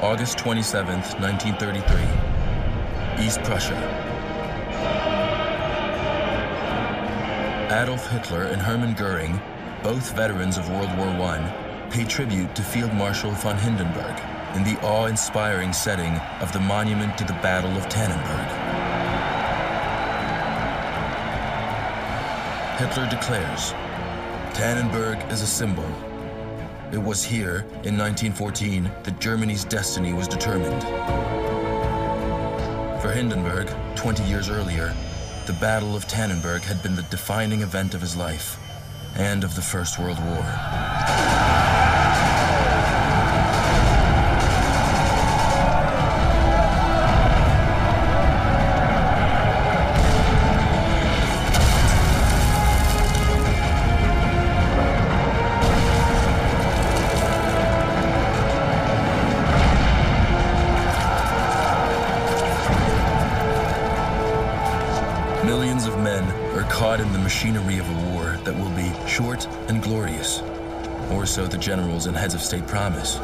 August 27, 1933, East Prussia. Adolf Hitler and Hermann Goering, both veterans of World War I, pay tribute to Field Marshal von Hindenburg in the awe-inspiring setting of the monument to the Battle of Tannenberg. Hitler declares, Tannenberg is a symbol it was here, in 1914, that Germany's destiny was determined. For Hindenburg, 20 years earlier, the Battle of Tannenberg had been the defining event of his life and of the First World War. Machinery of a war that will be short and glorious, or so the generals and heads of state promise.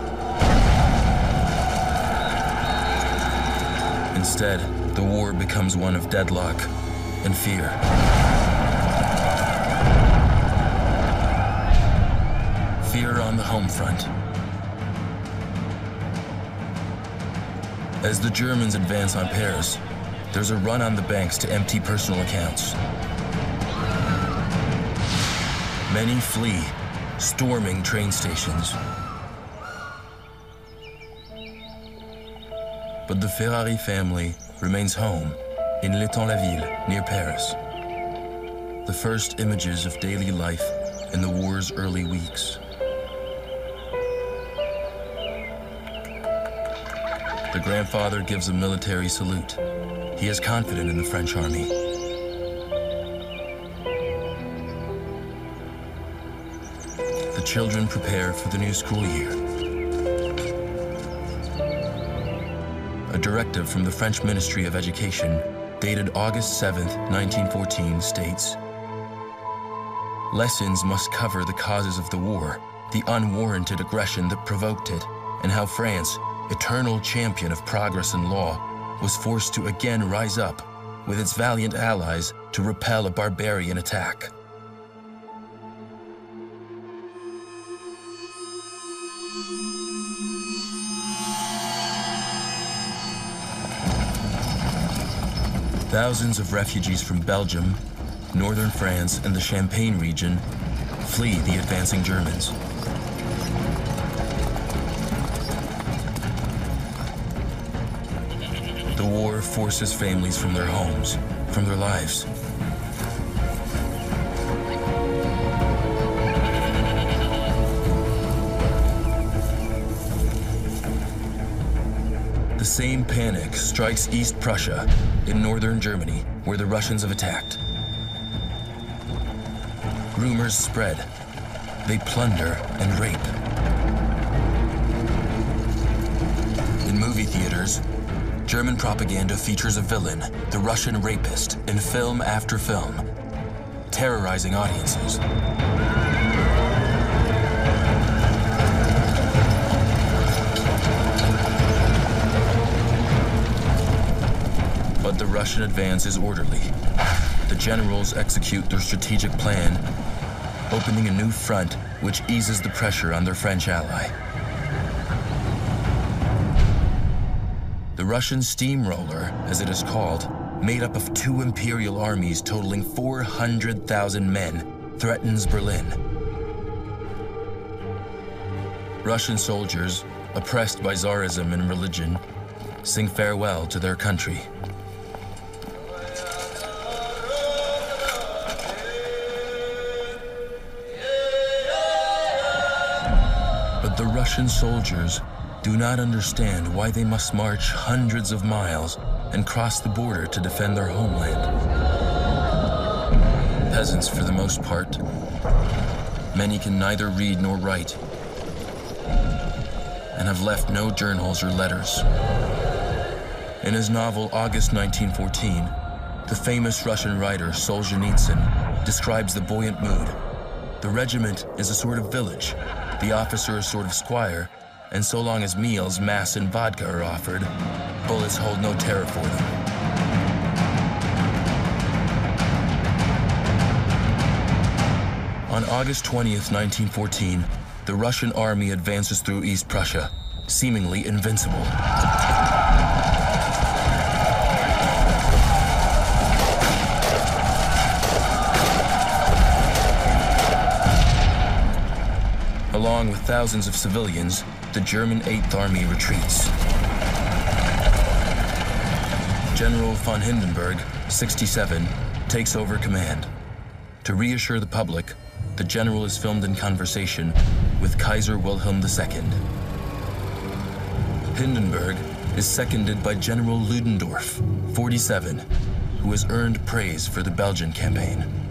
Instead, the war becomes one of deadlock and fear. Fear on the home front. As the Germans advance on Paris, there's a run on the banks to empty personal accounts. Many flee, storming train stations. But the Ferrari family remains home in L'Étang-la-Ville, near Paris. The first images of daily life in the war's early weeks. The grandfather gives a military salute. He is confident in the French army. Children prepare for the new school year. A directive from the French Ministry of Education, dated August 7, 1914, states, Lessons must cover the causes of the war, the unwarranted aggression that provoked it, and how France, eternal champion of progress and law, was forced to again rise up with its valiant allies to repel a barbarian attack. Thousands of refugees from Belgium, northern France, and the Champagne region flee the advancing Germans. The war forces families from their homes, from their lives. Same panic strikes East Prussia in northern Germany, where the Russians have attacked. Rumors spread. They plunder and rape. In movie theaters, German propaganda features a villain, the Russian rapist, in film after film, terrorizing audiences. Russian advance is orderly. The generals execute their strategic plan, opening a new front which eases the pressure on their French ally. The Russian steamroller, as it is called, made up of two imperial armies totaling 400,000 men, threatens Berlin. Russian soldiers, oppressed by Tsarism and religion, sing farewell to their country. Russian soldiers do not understand why they must march hundreds of miles and cross the border to defend their homeland. Peasants for the most part. Many can neither read nor write. and have left no journals or letters. In his novel August 1914, the famous Russian writer Solzhenitsyn describes the buoyant mood. The regiment is a sort of village, the officer a sort of squire, and so long as meals, mass, and vodka are offered, bullets hold no terror for them. On August 20th, 1914, the Russian army advances through East Prussia, seemingly invincible. Along with thousands of civilians, the German 8th Army retreats. General von Hindenburg, 67, takes over command. To reassure the public, the general is filmed in conversation with Kaiser Wilhelm II. Hindenburg is seconded by General Ludendorff, 47, who has earned praise for the Belgian campaign.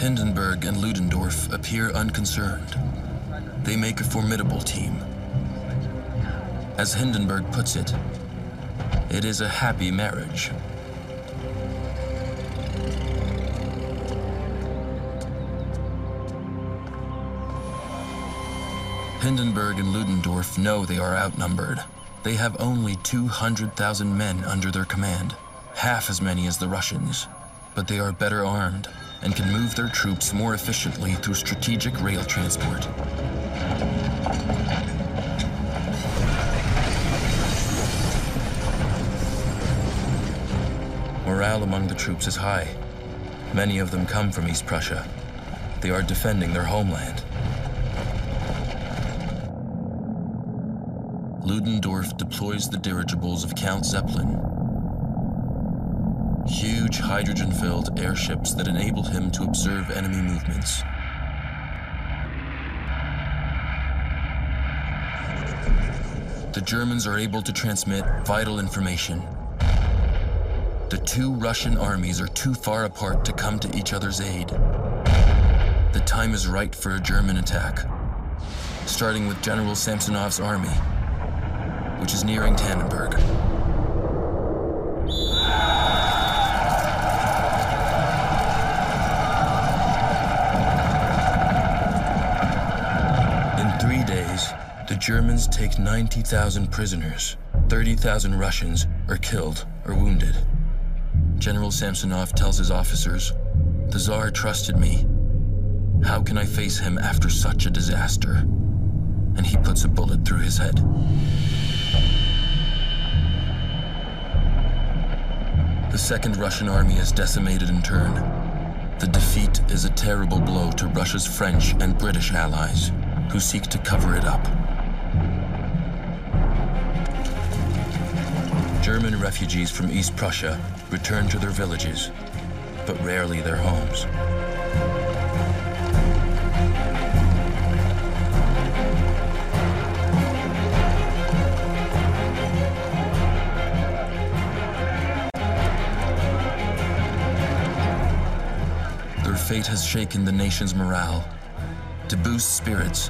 Hindenburg and Ludendorff appear unconcerned. They make a formidable team. As Hindenburg puts it, it is a happy marriage. Hindenburg and Ludendorff know they are outnumbered. They have only 200,000 men under their command, half as many as the Russians, but they are better armed and can move their troops more efficiently through strategic rail transport. Morale among the troops is high. Many of them come from East Prussia. They are defending their homeland. Ludendorff deploys the dirigibles of Count Zeppelin huge hydrogen-filled airships that enable him to observe enemy movements. The Germans are able to transmit vital information. The two Russian armies are too far apart to come to each other's aid. The time is right for a German attack, starting with General Samsonov's army, which is nearing Tannenberg. Germans take 90,000 prisoners. 30,000 Russians are killed or wounded. General Samsonov tells his officers, The Tsar trusted me. How can I face him after such a disaster? And he puts a bullet through his head. The Second Russian Army is decimated in turn. The defeat is a terrible blow to Russia's French and British allies, who seek to cover it up. German refugees from East Prussia return to their villages, but rarely their homes. Their fate has shaken the nation's morale. To boost spirits,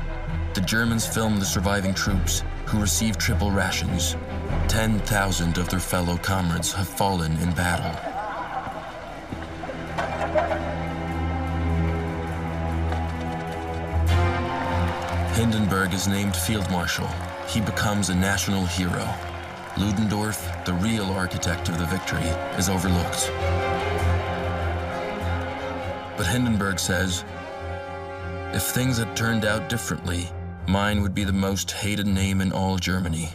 the Germans film the surviving troops who receive triple rations 10,000 of their fellow comrades have fallen in battle. Hindenburg is named Field Marshal. He becomes a national hero. Ludendorff, the real architect of the victory, is overlooked. But Hindenburg says, if things had turned out differently, mine would be the most hated name in all Germany.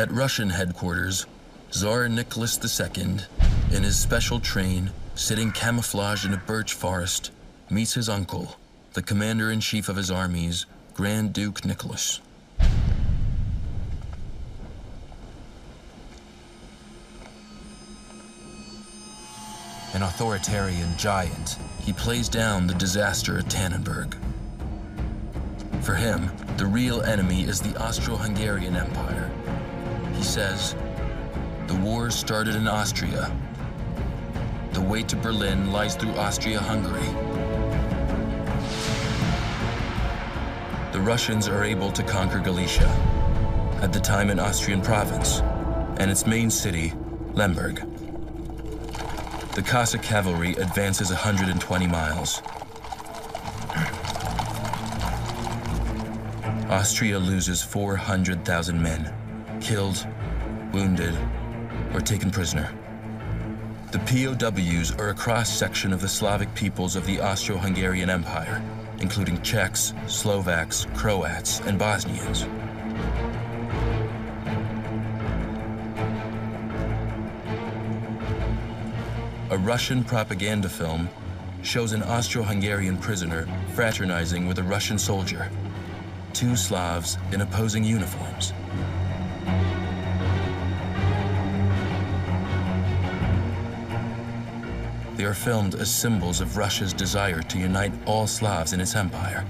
At Russian headquarters, Tsar Nicholas II, in his special train, sitting camouflaged in a birch forest, meets his uncle, the commander-in-chief of his armies, Grand Duke Nicholas. An authoritarian giant, he plays down the disaster at Tannenberg. For him, the real enemy is the Austro-Hungarian Empire, He says, The war started in Austria. The way to Berlin lies through Austria-Hungary. The Russians are able to conquer Galicia, at the time an Austrian province, and its main city, Lemberg. The Cossack cavalry advances 120 miles. Austria loses 400,000 men, killed, wounded, or taken prisoner. The POWs are a cross-section of the Slavic peoples of the Austro-Hungarian Empire, including Czechs, Slovaks, Croats, and Bosnians. A Russian propaganda film shows an Austro-Hungarian prisoner fraternizing with a Russian soldier, two Slavs in opposing uniforms. Are filmed as symbols of Russia's desire to unite all Slavs in its empire.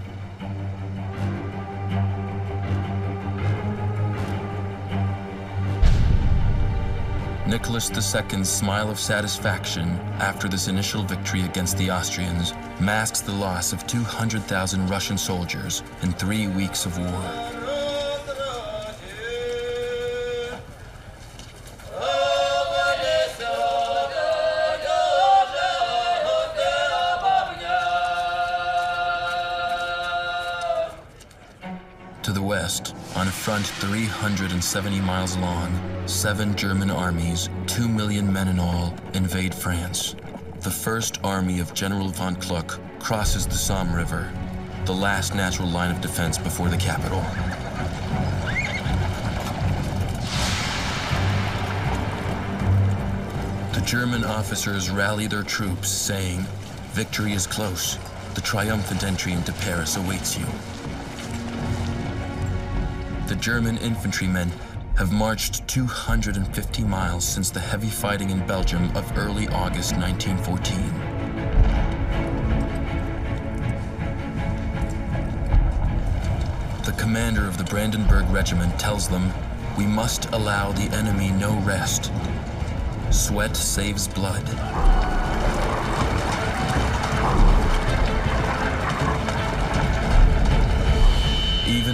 Nicholas II's smile of satisfaction after this initial victory against the Austrians masks the loss of 200,000 Russian soldiers in three weeks of war. On front 370 miles long, seven German armies, two million men in all, invade France. The first army of General von Kluck crosses the Somme River, the last natural line of defense before the capital. The German officers rally their troops, saying, Victory is close. The triumphant entry into Paris awaits you German infantrymen have marched 250 miles since the heavy fighting in Belgium of early August 1914. The commander of the Brandenburg Regiment tells them, we must allow the enemy no rest. Sweat saves blood.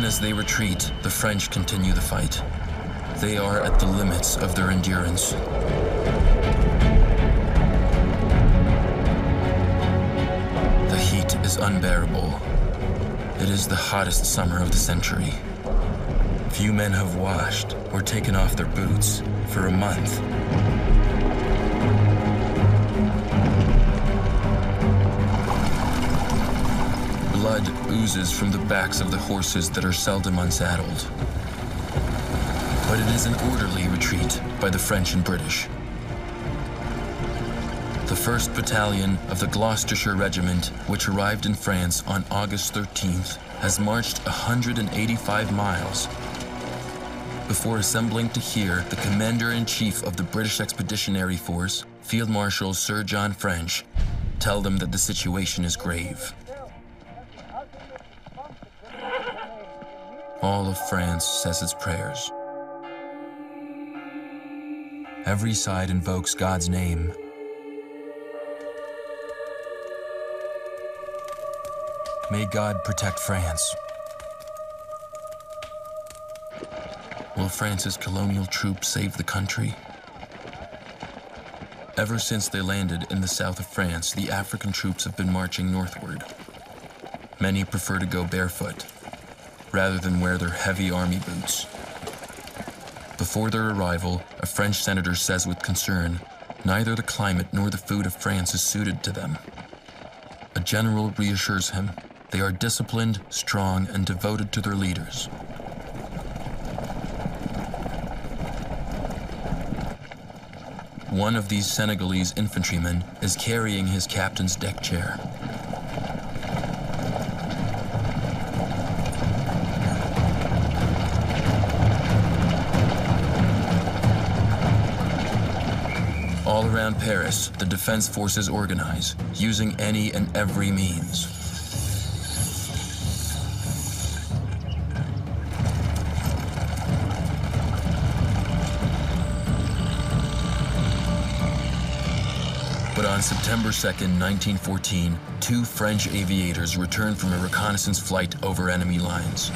As they retreat, the French continue the fight. They are at the limits of their endurance. The heat is unbearable. It is the hottest summer of the century. Few men have washed or taken off their boots for a month. Blood oozes from the backs of the horses that are seldom unsaddled. But it is an orderly retreat by the French and British. The 1st Battalion of the Gloucestershire Regiment, which arrived in France on August 13th, has marched 185 miles before assembling to hear the Commander-in-Chief of the British Expeditionary Force, Field Marshal Sir John French, tell them that the situation is grave. All of France says its prayers. Every side invokes God's name. May God protect France. Will France's colonial troops save the country? Ever since they landed in the south of France, the African troops have been marching northward. Many prefer to go barefoot, rather than wear their heavy army boots. Before their arrival, a French senator says with concern, neither the climate nor the food of France is suited to them. A general reassures him they are disciplined, strong, and devoted to their leaders. One of these Senegalese infantrymen is carrying his captain's deck chair. around Paris, the defense forces organize, using any and every means. But on September 2nd, 1914, two French aviators return from a reconnaissance flight over enemy lines.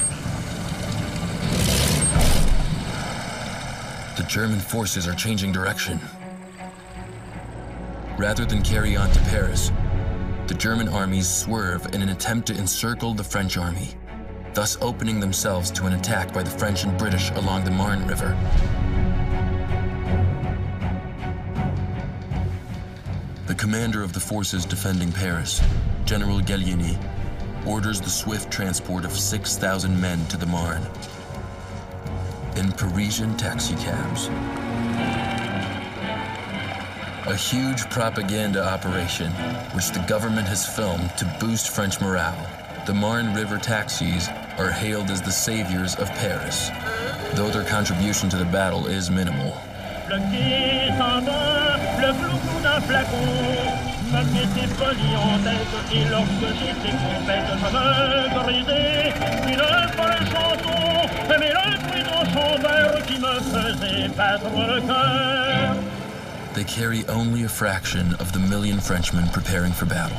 The German forces are changing direction. Rather than carry on to Paris, the German armies swerve in an attempt to encircle the French army, thus opening themselves to an attack by the French and British along the Marne River. The commander of the forces defending Paris, General Gallieni, orders the swift transport of 6,000 men to the Marne in Parisian taxicabs. A huge propaganda operation, which the government has filmed to boost French morale. The Marne River taxis are hailed as the saviors of Paris, though their contribution to the battle is minimal. They carry only a fraction of the million Frenchmen preparing for battle.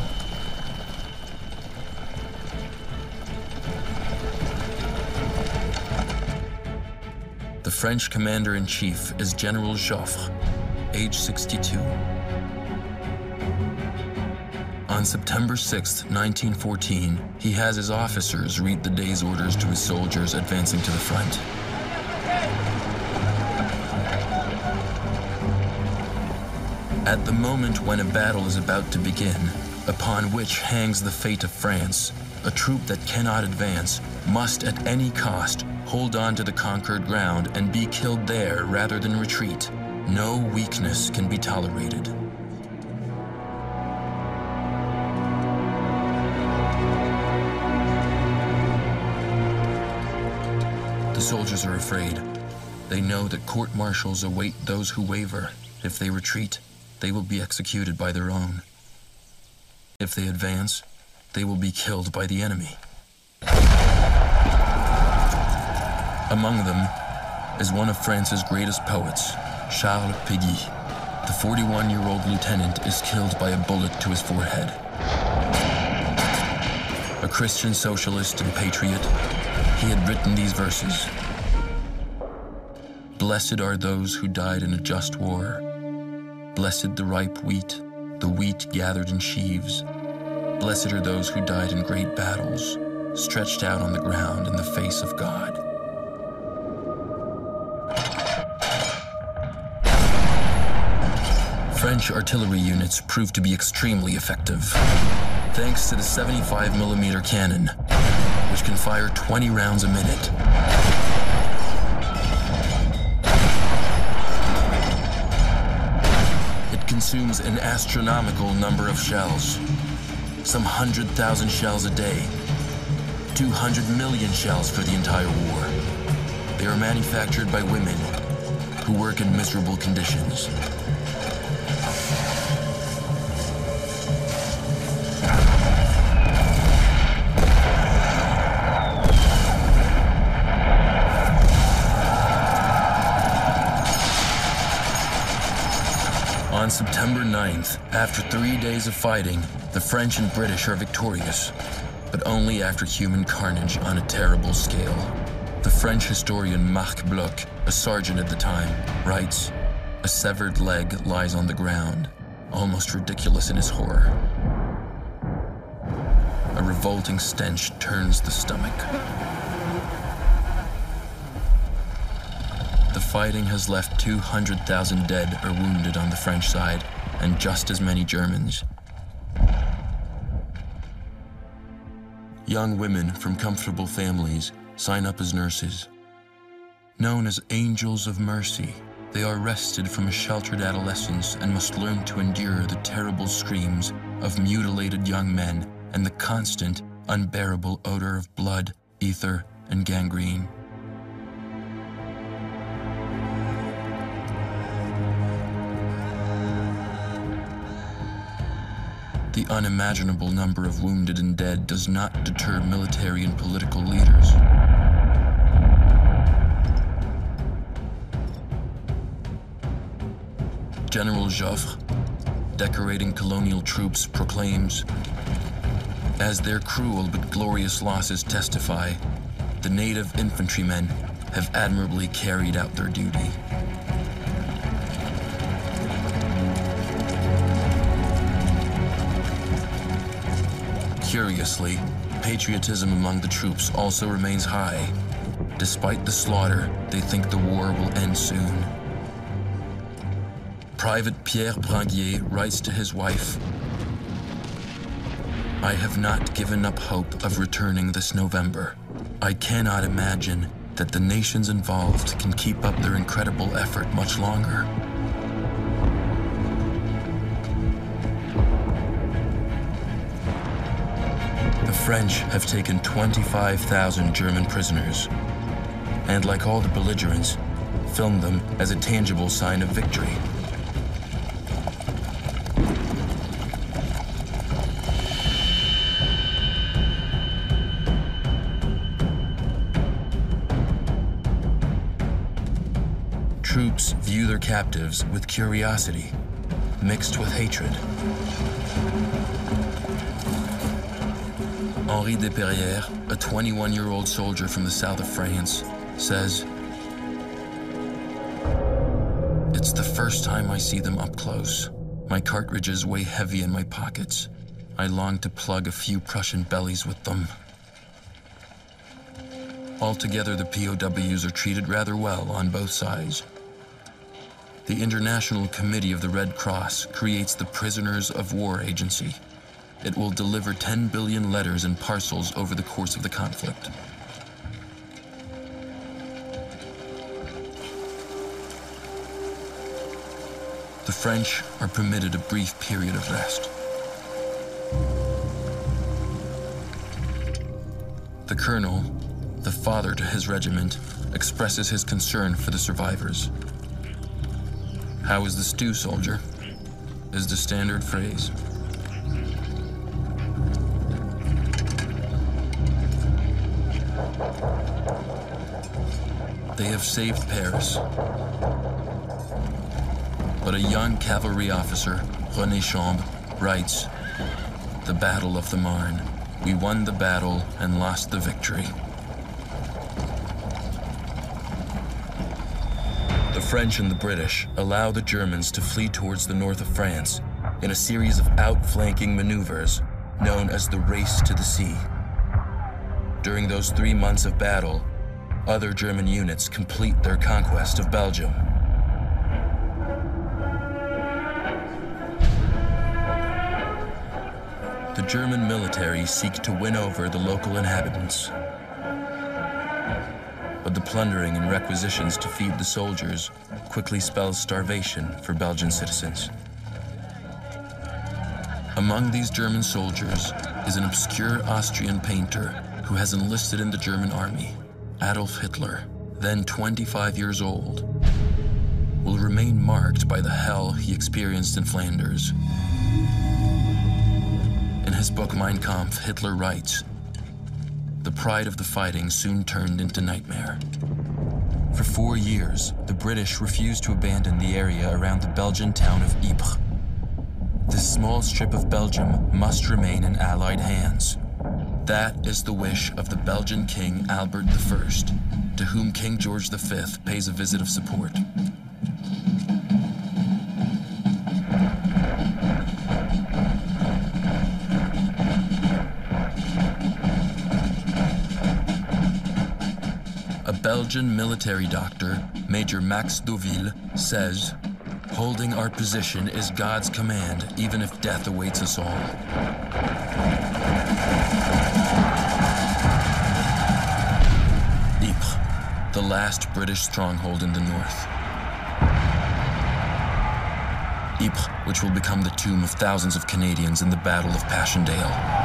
The French commander in chief is General Joffre, age 62. On September 6, 1914, he has his officers read the day's orders to his soldiers advancing to the front. At the moment when a battle is about to begin, upon which hangs the fate of France, a troop that cannot advance must at any cost hold on to the conquered ground and be killed there rather than retreat. No weakness can be tolerated. The soldiers are afraid. They know that court martials await those who waver. If they retreat, they will be executed by their own. If they advance, they will be killed by the enemy. Among them is one of France's greatest poets, Charles Péguy. The 41 year old lieutenant is killed by a bullet to his forehead. A Christian socialist and patriot, he had written these verses Blessed are those who died in a just war. Blessed the ripe wheat, the wheat gathered in sheaves. Blessed are those who died in great battles, stretched out on the ground in the face of God. French artillery units proved to be extremely effective, thanks to the 75mm cannon, which can fire 20 rounds a minute. Consumes an astronomical number of shells, some 100,000 shells a day, 200 million shells for the entire war. They are manufactured by women who work in miserable conditions. September 9th, after three days of fighting, the French and British are victorious, but only after human carnage on a terrible scale. The French historian Marc Bloch, a sergeant at the time, writes, A severed leg lies on the ground, almost ridiculous in his horror. A revolting stench turns the stomach. Fighting has left 200,000 dead or wounded on the French side, and just as many Germans. Young women from comfortable families sign up as nurses. Known as angels of mercy, they are wrested from a sheltered adolescence and must learn to endure the terrible screams of mutilated young men and the constant, unbearable odor of blood, ether, and gangrene. The unimaginable number of wounded and dead does not deter military and political leaders. General Joffre decorating colonial troops proclaims As their cruel but glorious losses testify, the native infantrymen have admirably carried out their duty. Curiously, patriotism among the troops also remains high. Despite the slaughter, they think the war will end soon. Private Pierre Branguier writes to his wife, I have not given up hope of returning this November. I cannot imagine that the nations involved can keep up their incredible effort much longer. French have taken 25,000 German prisoners, and like all the belligerents, filmed them as a tangible sign of victory. Troops view their captives with curiosity, mixed with hatred. Henri Despeyrières, a 21 year old soldier from the south of France, says, It's the first time I see them up close. My cartridges weigh heavy in my pockets. I long to plug a few Prussian bellies with them. Altogether, the POWs are treated rather well on both sides. The International Committee of the Red Cross creates the Prisoners of War Agency it will deliver 10 billion letters and parcels over the course of the conflict. The French are permitted a brief period of rest. The colonel, the father to his regiment, expresses his concern for the survivors. How is the stew, soldier? Is the standard phrase. Have saved Paris. But a young cavalry officer, René Chambe, writes, The Battle of the Marne. We won the battle and lost the victory. The French and the British allow the Germans to flee towards the north of France in a series of outflanking maneuvers known as the Race to the Sea. During those three months of battle, other German units complete their conquest of Belgium. The German military seek to win over the local inhabitants. But the plundering and requisitions to feed the soldiers quickly spells starvation for Belgian citizens. Among these German soldiers is an obscure Austrian painter who has enlisted in the German army. Adolf Hitler, then 25 years old, will remain marked by the hell he experienced in Flanders. In his book Mein Kampf, Hitler writes, The pride of the fighting soon turned into nightmare. For four years, the British refused to abandon the area around the Belgian town of Ypres. This small strip of Belgium must remain in Allied hands. That is the wish of the Belgian King Albert I, to whom King George V pays a visit of support. A Belgian military doctor, Major Max Deauville, says, Holding our position is God's command, even if death awaits us all. Last British stronghold in the north. Ypres, which will become the tomb of thousands of Canadians in the Battle of Passchendaele.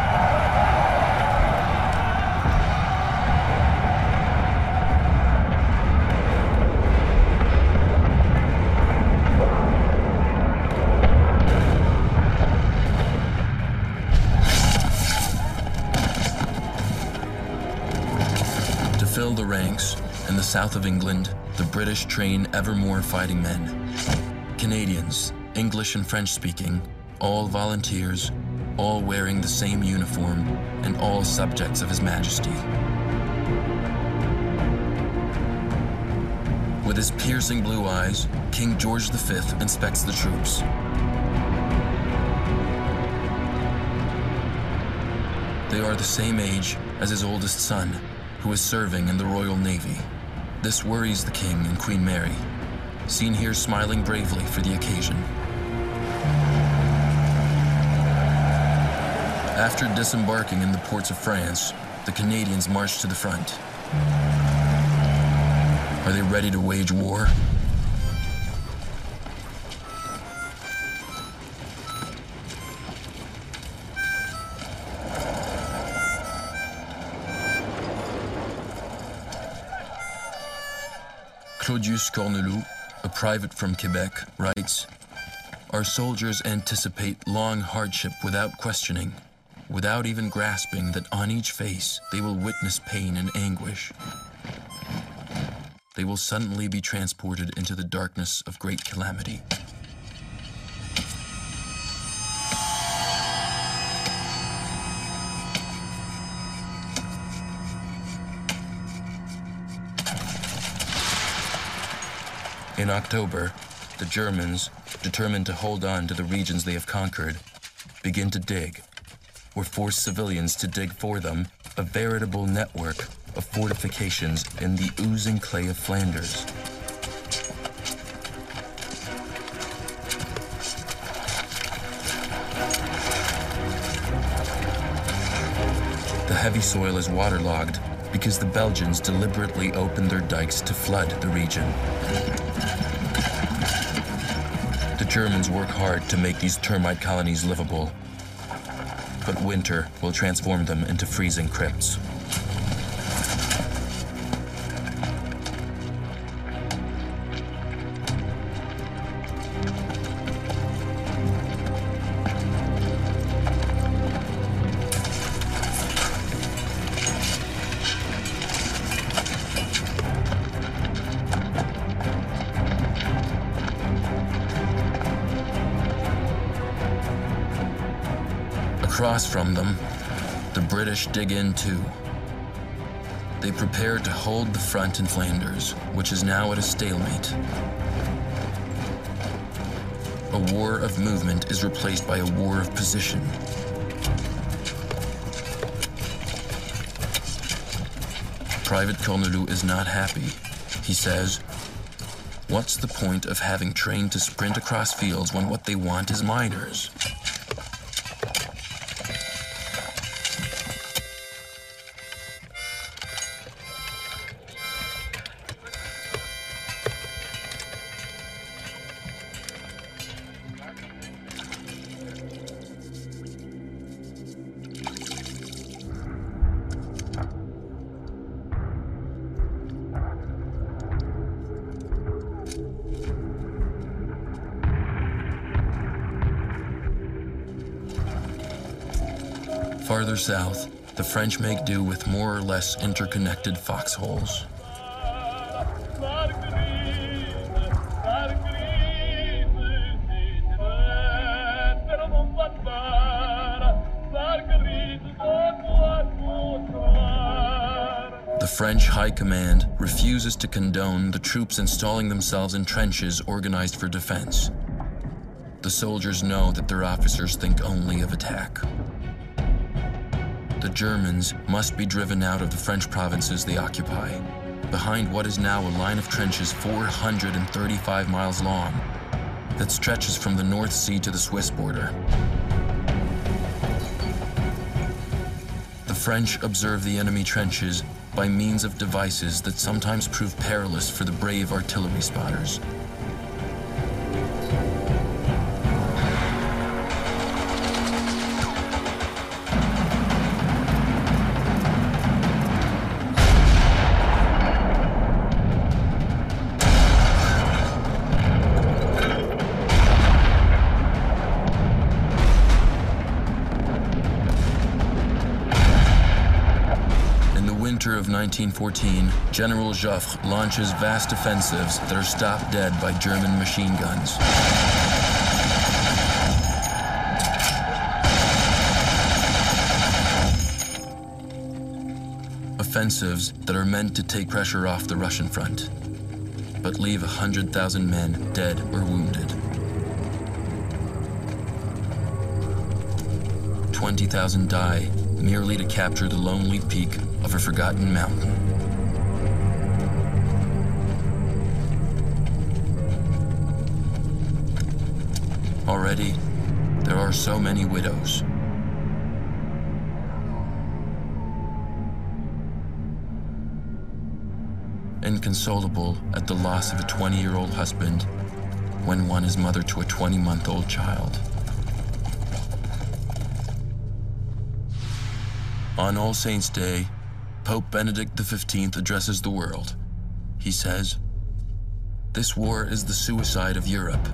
South of England, the British train ever more fighting men. Canadians, English and French speaking, all volunteers, all wearing the same uniform, and all subjects of His Majesty. With his piercing blue eyes, King George V inspects the troops. They are the same age as his oldest son, who is serving in the Royal Navy. This worries the King and Queen Mary, seen here smiling bravely for the occasion. After disembarking in the ports of France, the Canadians march to the front. Are they ready to wage war? Claudius Corneloup, a private from Quebec, writes Our soldiers anticipate long hardship without questioning, without even grasping that on each face they will witness pain and anguish. They will suddenly be transported into the darkness of great calamity. In October, the Germans, determined to hold on to the regions they have conquered, begin to dig, or force civilians to dig for them, a veritable network of fortifications in the oozing clay of Flanders. The heavy soil is waterlogged because the Belgians deliberately opened their dikes to flood the region. Germans work hard to make these termite colonies livable, but winter will transform them into freezing crypts. British dig in too. They prepare to hold the front in Flanders, which is now at a stalemate. A war of movement is replaced by a war of position. Private Corneloup is not happy. He says, What's the point of having trained to sprint across fields when what they want is miners? South, the French make do with more or less interconnected foxholes. The French High Command refuses to condone the troops installing themselves in trenches organized for defense. The soldiers know that their officers think only of attack. The Germans must be driven out of the French provinces they occupy, behind what is now a line of trenches 435 miles long that stretches from the North Sea to the Swiss border. The French observe the enemy trenches by means of devices that sometimes prove perilous for the brave artillery spotters. 1914, General Joffre launches vast offensives that are stopped dead by German machine guns. Offensives that are meant to take pressure off the Russian front, but leave 100,000 men dead or wounded. 20,000 die merely to capture the lonely peak of a forgotten mountain. Are so many widows. Inconsolable at the loss of a 20 year old husband when one is mother to a 20 month old child. On All Saints' Day, Pope Benedict XV addresses the world. He says, This war is the suicide of Europe.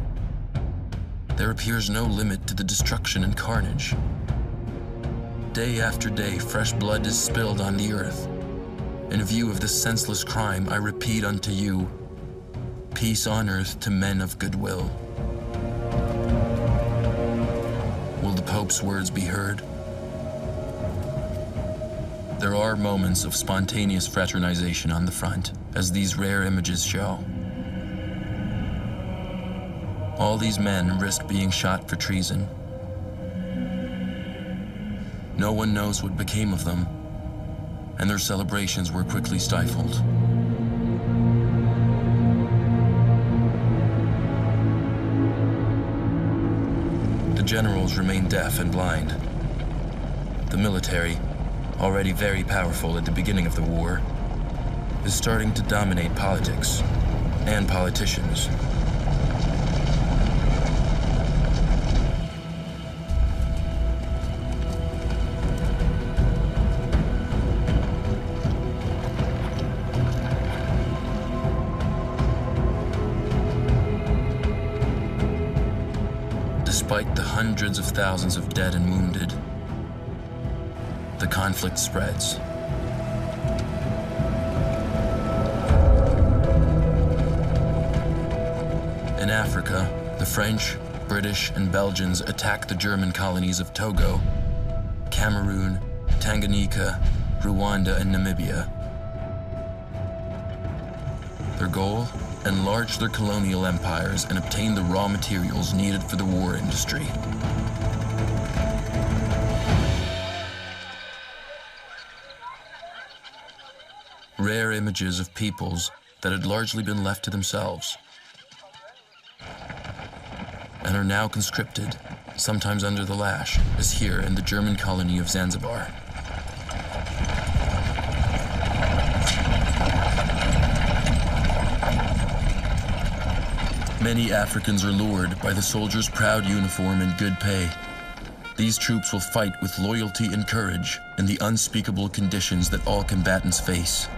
There appears no limit to the destruction and carnage. Day after day, fresh blood is spilled on the earth. In view of this senseless crime, I repeat unto you, peace on earth to men of goodwill. Will the Pope's words be heard? There are moments of spontaneous fraternization on the front, as these rare images show. All these men risked being shot for treason. No one knows what became of them, and their celebrations were quickly stifled. The generals remain deaf and blind. The military, already very powerful at the beginning of the war, is starting to dominate politics and politicians. Hundreds of thousands of dead and wounded, the conflict spreads. In Africa, the French, British, and Belgians attack the German colonies of Togo, Cameroon, Tanganyika, Rwanda, and Namibia. Their goal? Enlarge their colonial empires and obtain the raw materials needed for the war industry. rare images of peoples that had largely been left to themselves and are now conscripted, sometimes under the lash, as here in the German colony of Zanzibar. Many Africans are lured by the soldiers' proud uniform and good pay. These troops will fight with loyalty and courage in the unspeakable conditions that all combatants face.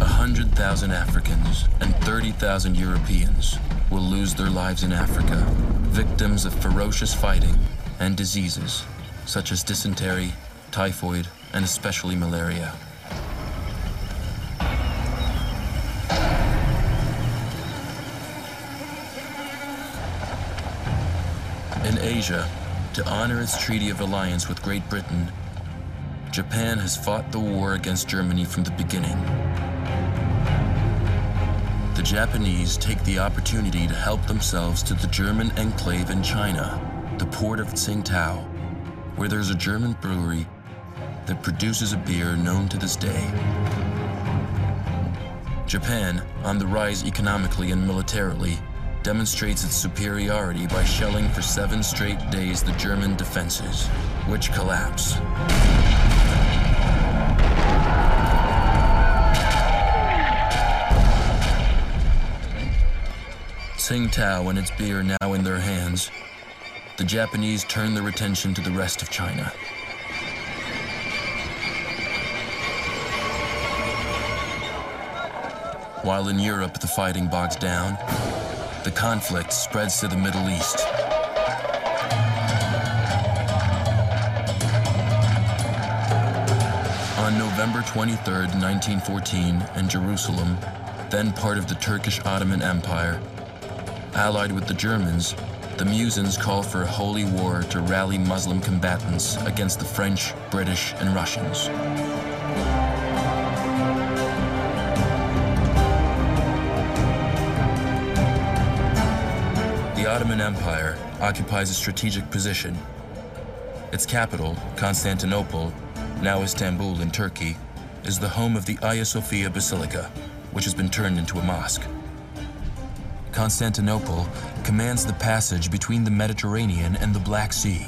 A hundred thousand Africans and 30,000 Europeans will lose their lives in Africa, victims of ferocious fighting and diseases such as dysentery, typhoid, and especially malaria. In Asia, to honor its treaty of alliance with Great Britain, Japan has fought the war against Germany from the beginning. The Japanese take the opportunity to help themselves to the German enclave in China, the port of Tsingtao, where there's a German brewery that produces a beer known to this day. Japan, on the rise economically and militarily, demonstrates its superiority by shelling for seven straight days the German defenses, which collapse. Tsingtao and its beer now in their hands, the Japanese turn their attention to the rest of China. While in Europe the fighting bogs down, the conflict spreads to the Middle East. On November 23, 1914, in Jerusalem, then part of the Turkish Ottoman Empire, Allied with the Germans, the Musons call for a holy war to rally Muslim combatants against the French, British, and Russians. The Ottoman Empire occupies a strategic position. Its capital, Constantinople, now Istanbul in Turkey, is the home of the Hagia Sophia Basilica, which has been turned into a mosque. Constantinople commands the passage between the Mediterranean and the Black Sea.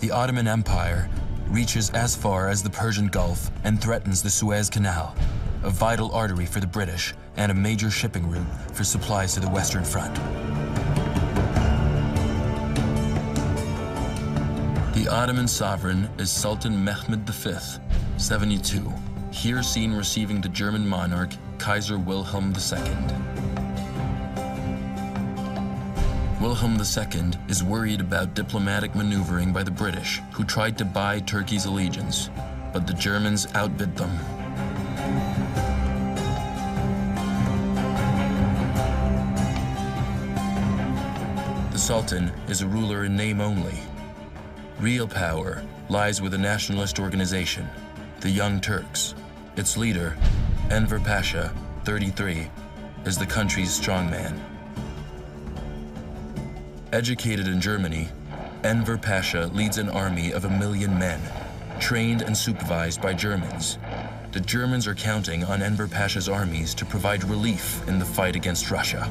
The Ottoman Empire reaches as far as the Persian Gulf and threatens the Suez Canal, a vital artery for the British and a major shipping route for supplies to the Western Front. The Ottoman sovereign is Sultan Mehmed V, 72, here seen receiving the German monarch Kaiser Wilhelm II. Wilhelm II is worried about diplomatic maneuvering by the British, who tried to buy Turkey's allegiance, but the Germans outbid them. The Sultan is a ruler in name only. Real power lies with a nationalist organization, the Young Turks. Its leader, Enver Pasha, 33, is the country's strongman. Educated in Germany, Enver Pasha leads an army of a million men, trained and supervised by Germans. The Germans are counting on Enver Pasha's armies to provide relief in the fight against Russia.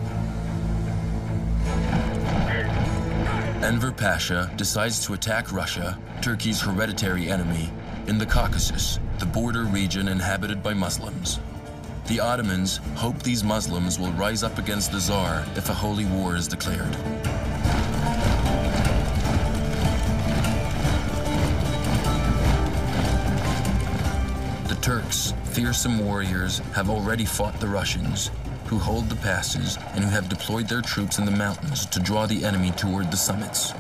Enver Pasha decides to attack Russia, Turkey's hereditary enemy, in the Caucasus, the border region inhabited by Muslims. The Ottomans hope these Muslims will rise up against the Tsar if a holy war is declared. Fearsome warriors, have already fought the Russians, who hold the passes and who have deployed their troops in the mountains to draw the enemy toward the summits.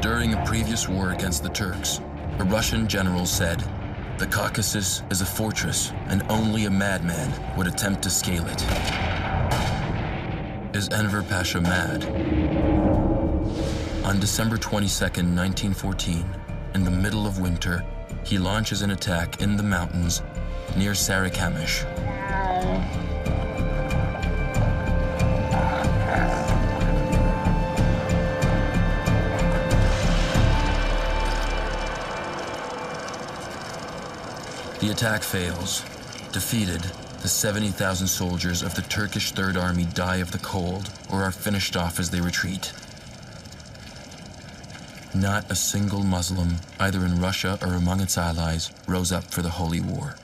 During a previous war against the Turks, a Russian general said, the Caucasus is a fortress, and only a madman would attempt to scale it. Is Enver Pasha mad? On December 22, 1914, in the middle of winter, he launches an attack in the mountains near Sarikamish. The attack fails. Defeated, the 70,000 soldiers of the Turkish Third Army die of the cold or are finished off as they retreat. Not a single Muslim, either in Russia or among its allies, rose up for the Holy War.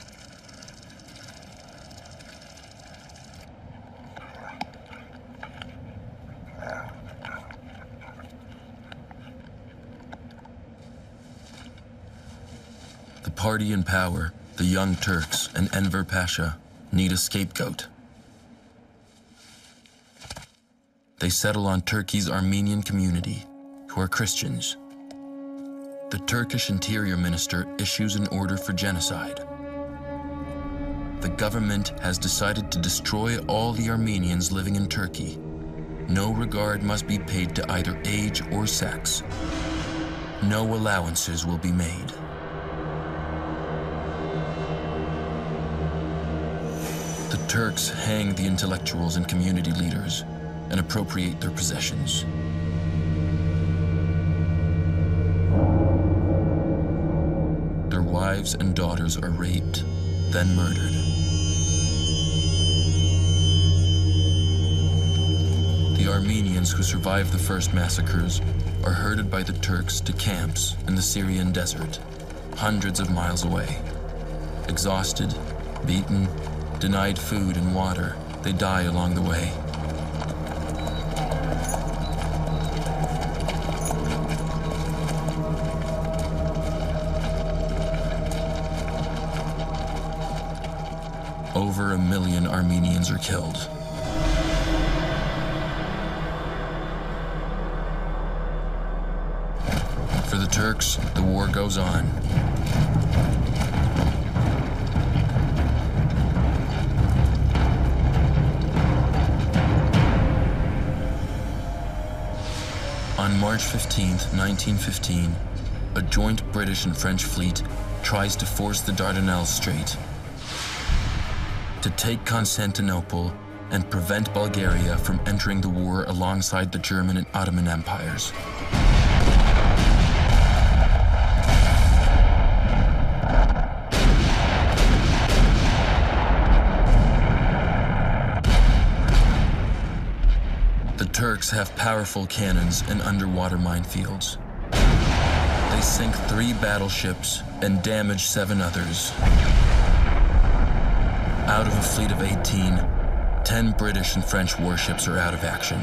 The party in power the Young Turks and Enver Pasha need a scapegoat. They settle on Turkey's Armenian community, who are Christians. The Turkish interior minister issues an order for genocide. The government has decided to destroy all the Armenians living in Turkey. No regard must be paid to either age or sex. No allowances will be made. Turks hang the intellectuals and community leaders and appropriate their possessions. Their wives and daughters are raped, then murdered. The Armenians who survived the first massacres are herded by the Turks to camps in the Syrian desert, hundreds of miles away. Exhausted, beaten, Denied food and water, they die along the way. Over a million Armenians are killed. March 15, 1915, a joint British and French fleet tries to force the Dardanelles Strait to take Constantinople and prevent Bulgaria from entering the war alongside the German and Ottoman empires. Turks have powerful cannons and underwater minefields. They sink three battleships and damage seven others. Out of a fleet of 18, 10 British and French warships are out of action.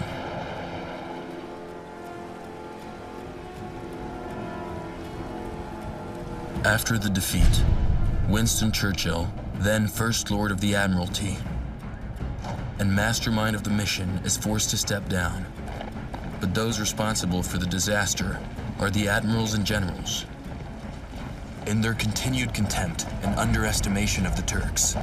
After the defeat, Winston Churchill, then First Lord of the Admiralty, and mastermind of the mission, is forced to step down. But those responsible for the disaster are the admirals and generals. In their continued contempt and underestimation of the Turks,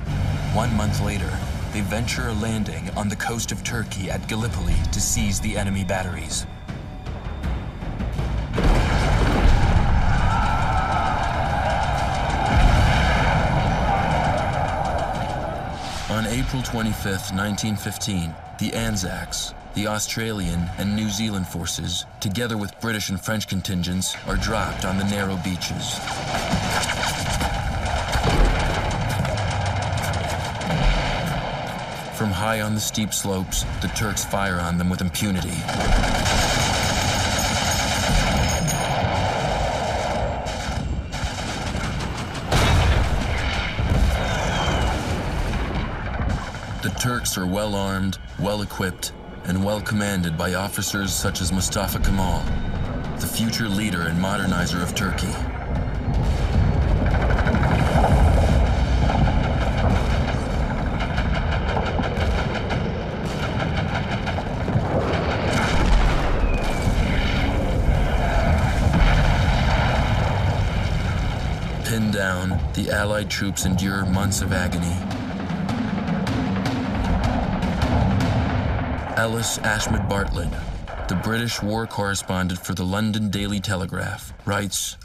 one month later, they venture a landing on the coast of Turkey at Gallipoli to seize the enemy batteries. On April 25, 1915, the Anzacs, the Australian and New Zealand forces, together with British and French contingents, are dropped on the narrow beaches. From high on the steep slopes, the Turks fire on them with impunity. Turks are well armed, well equipped, and well commanded by officers such as Mustafa Kemal, the future leader and modernizer of Turkey. Pinned down, the Allied troops endure months of agony. Ellis Ashmead Bartlett, the British war correspondent for the London Daily Telegraph, writes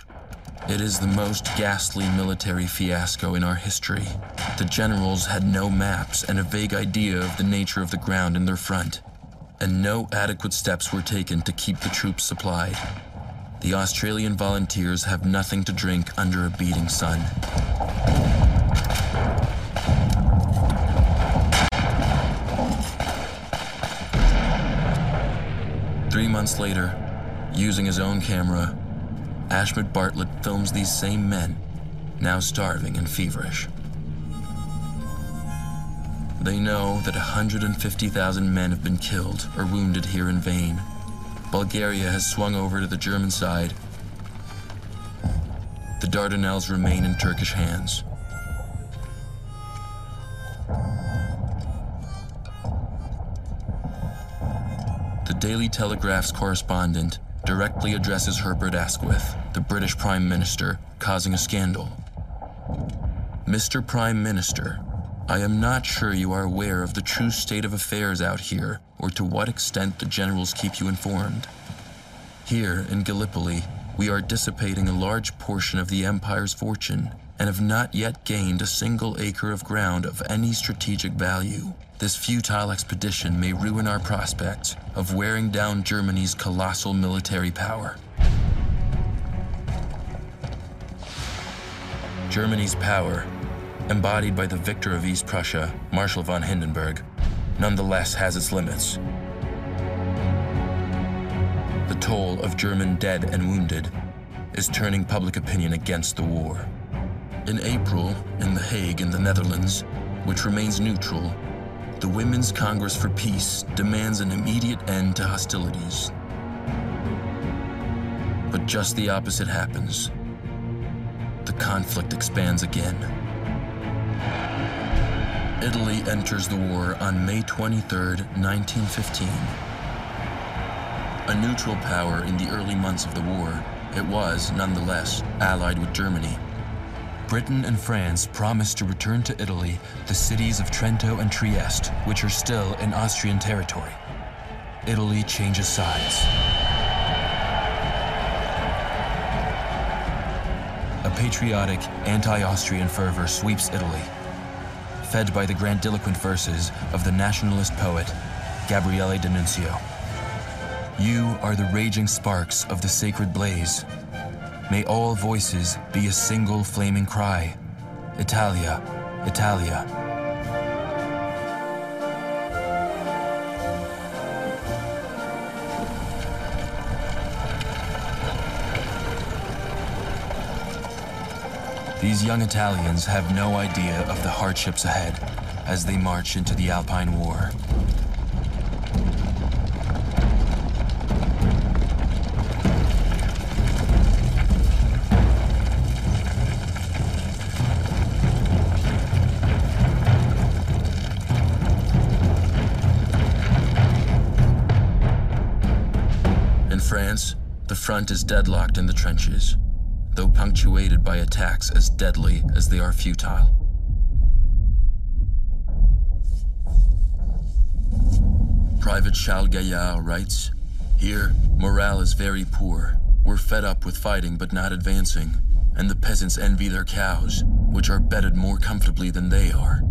It is the most ghastly military fiasco in our history. The generals had no maps and a vague idea of the nature of the ground in their front, and no adequate steps were taken to keep the troops supplied. The Australian volunteers have nothing to drink under a beating sun. Three months later, using his own camera, Ashmead Bartlett films these same men, now starving and feverish. They know that 150,000 men have been killed or wounded here in vain. Bulgaria has swung over to the German side. The Dardanelles remain in Turkish hands. The Daily Telegraph's correspondent directly addresses Herbert Asquith, the British Prime Minister, causing a scandal. Mr. Prime Minister, I am not sure you are aware of the true state of affairs out here or to what extent the generals keep you informed. Here in Gallipoli, we are dissipating a large portion of the Empire's fortune and have not yet gained a single acre of ground of any strategic value. This futile expedition may ruin our prospects of wearing down Germany's colossal military power. Germany's power, embodied by the victor of East Prussia, Marshal von Hindenburg, nonetheless has its limits. The toll of German dead and wounded is turning public opinion against the war. In April, in The Hague in the Netherlands, which remains neutral, the Women's Congress for Peace demands an immediate end to hostilities. But just the opposite happens. The conflict expands again. Italy enters the war on May 23, 1915. A neutral power in the early months of the war, it was, nonetheless, allied with Germany. Britain and France promised to return to Italy the cities of Trento and Trieste, which are still in Austrian territory. Italy changes sides. A patriotic, anti-Austrian fervor sweeps Italy, fed by the grandiloquent verses of the nationalist poet Gabriele D'Annunzio. You are the raging sparks of the sacred blaze. May all voices be a single flaming cry. Italia, Italia. These young Italians have no idea of the hardships ahead as they march into the Alpine War. Front is deadlocked in the trenches, though punctuated by attacks as deadly as they are futile. Private Charles Gaillard writes, Here, morale is very poor. We're fed up with fighting but not advancing, and the peasants envy their cows, which are bedded more comfortably than they are.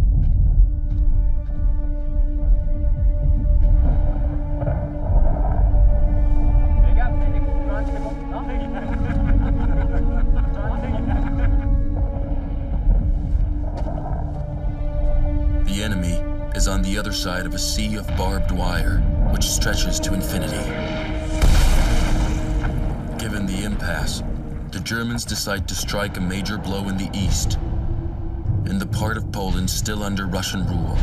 Side of a sea of barbed wire, which stretches to infinity. Given the impasse, the Germans decide to strike a major blow in the east, in the part of Poland still under Russian rule.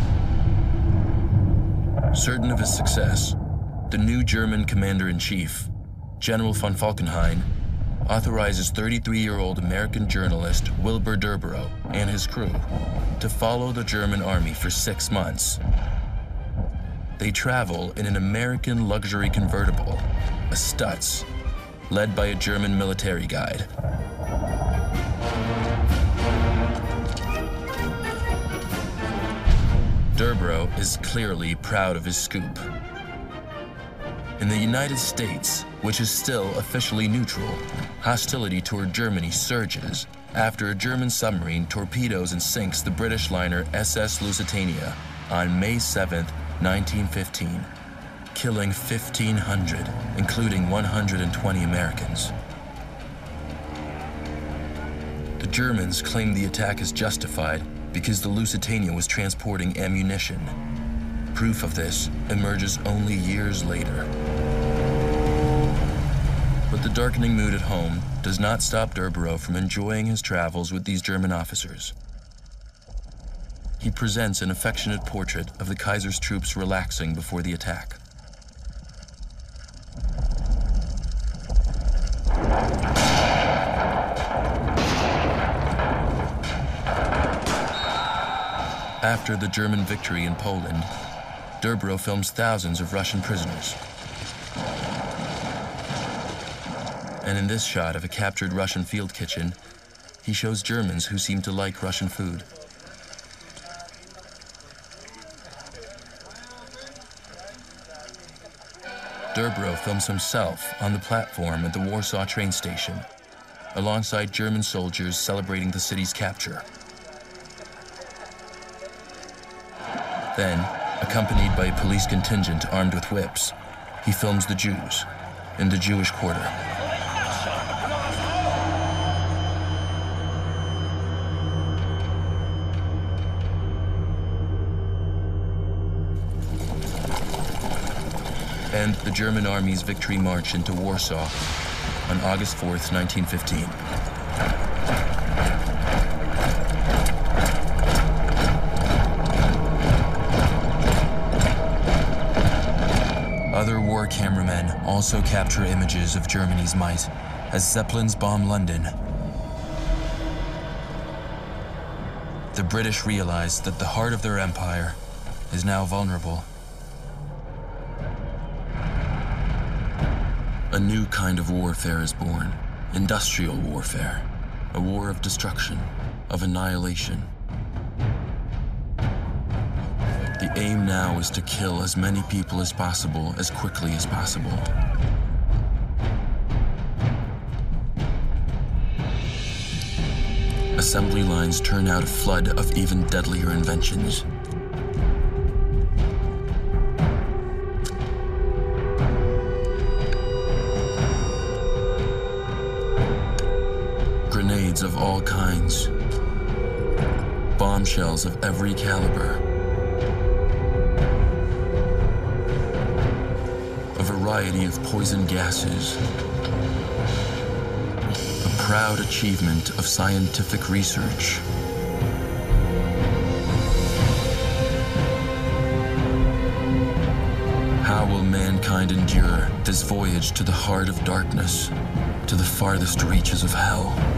Certain of his success, the new German commander-in-chief, General von Falkenhayn, authorizes 33-year-old American journalist Wilbur Durborough and his crew to follow the German army for six months. They travel in an American luxury convertible, a Stutz, led by a German military guide. Durborough is clearly proud of his scoop. In the United States, which is still officially neutral, hostility toward Germany surges after a German submarine torpedoes and sinks the British liner SS Lusitania on May 7, 1915, killing 1,500, including 120 Americans. The Germans claim the attack is justified because the Lusitania was transporting ammunition. Proof of this emerges only years later. But the darkening mood at home does not stop Durborough from enjoying his travels with these German officers. He presents an affectionate portrait of the Kaiser's troops relaxing before the attack. After the German victory in Poland, Durborough films thousands of Russian prisoners. And in this shot of a captured Russian field kitchen, he shows Germans who seem to like Russian food. Durborough films himself on the platform at the Warsaw train station, alongside German soldiers celebrating the city's capture. Then, accompanied by a police contingent armed with whips, he films the Jews in the Jewish quarter. The German army's victory march into Warsaw on August 4th, 1915. Other war cameramen also capture images of Germany's might as Zeppelins bomb London. The British realize that the heart of their empire is now vulnerable. New kind of warfare is born, industrial warfare, a war of destruction, of annihilation. The aim now is to kill as many people as possible as quickly as possible. Assembly lines turn out a flood of even deadlier inventions. Of all kinds. Bombshells of every caliber. A variety of poison gases. A proud achievement of scientific research. How will mankind endure this voyage to the heart of darkness, to the farthest reaches of hell?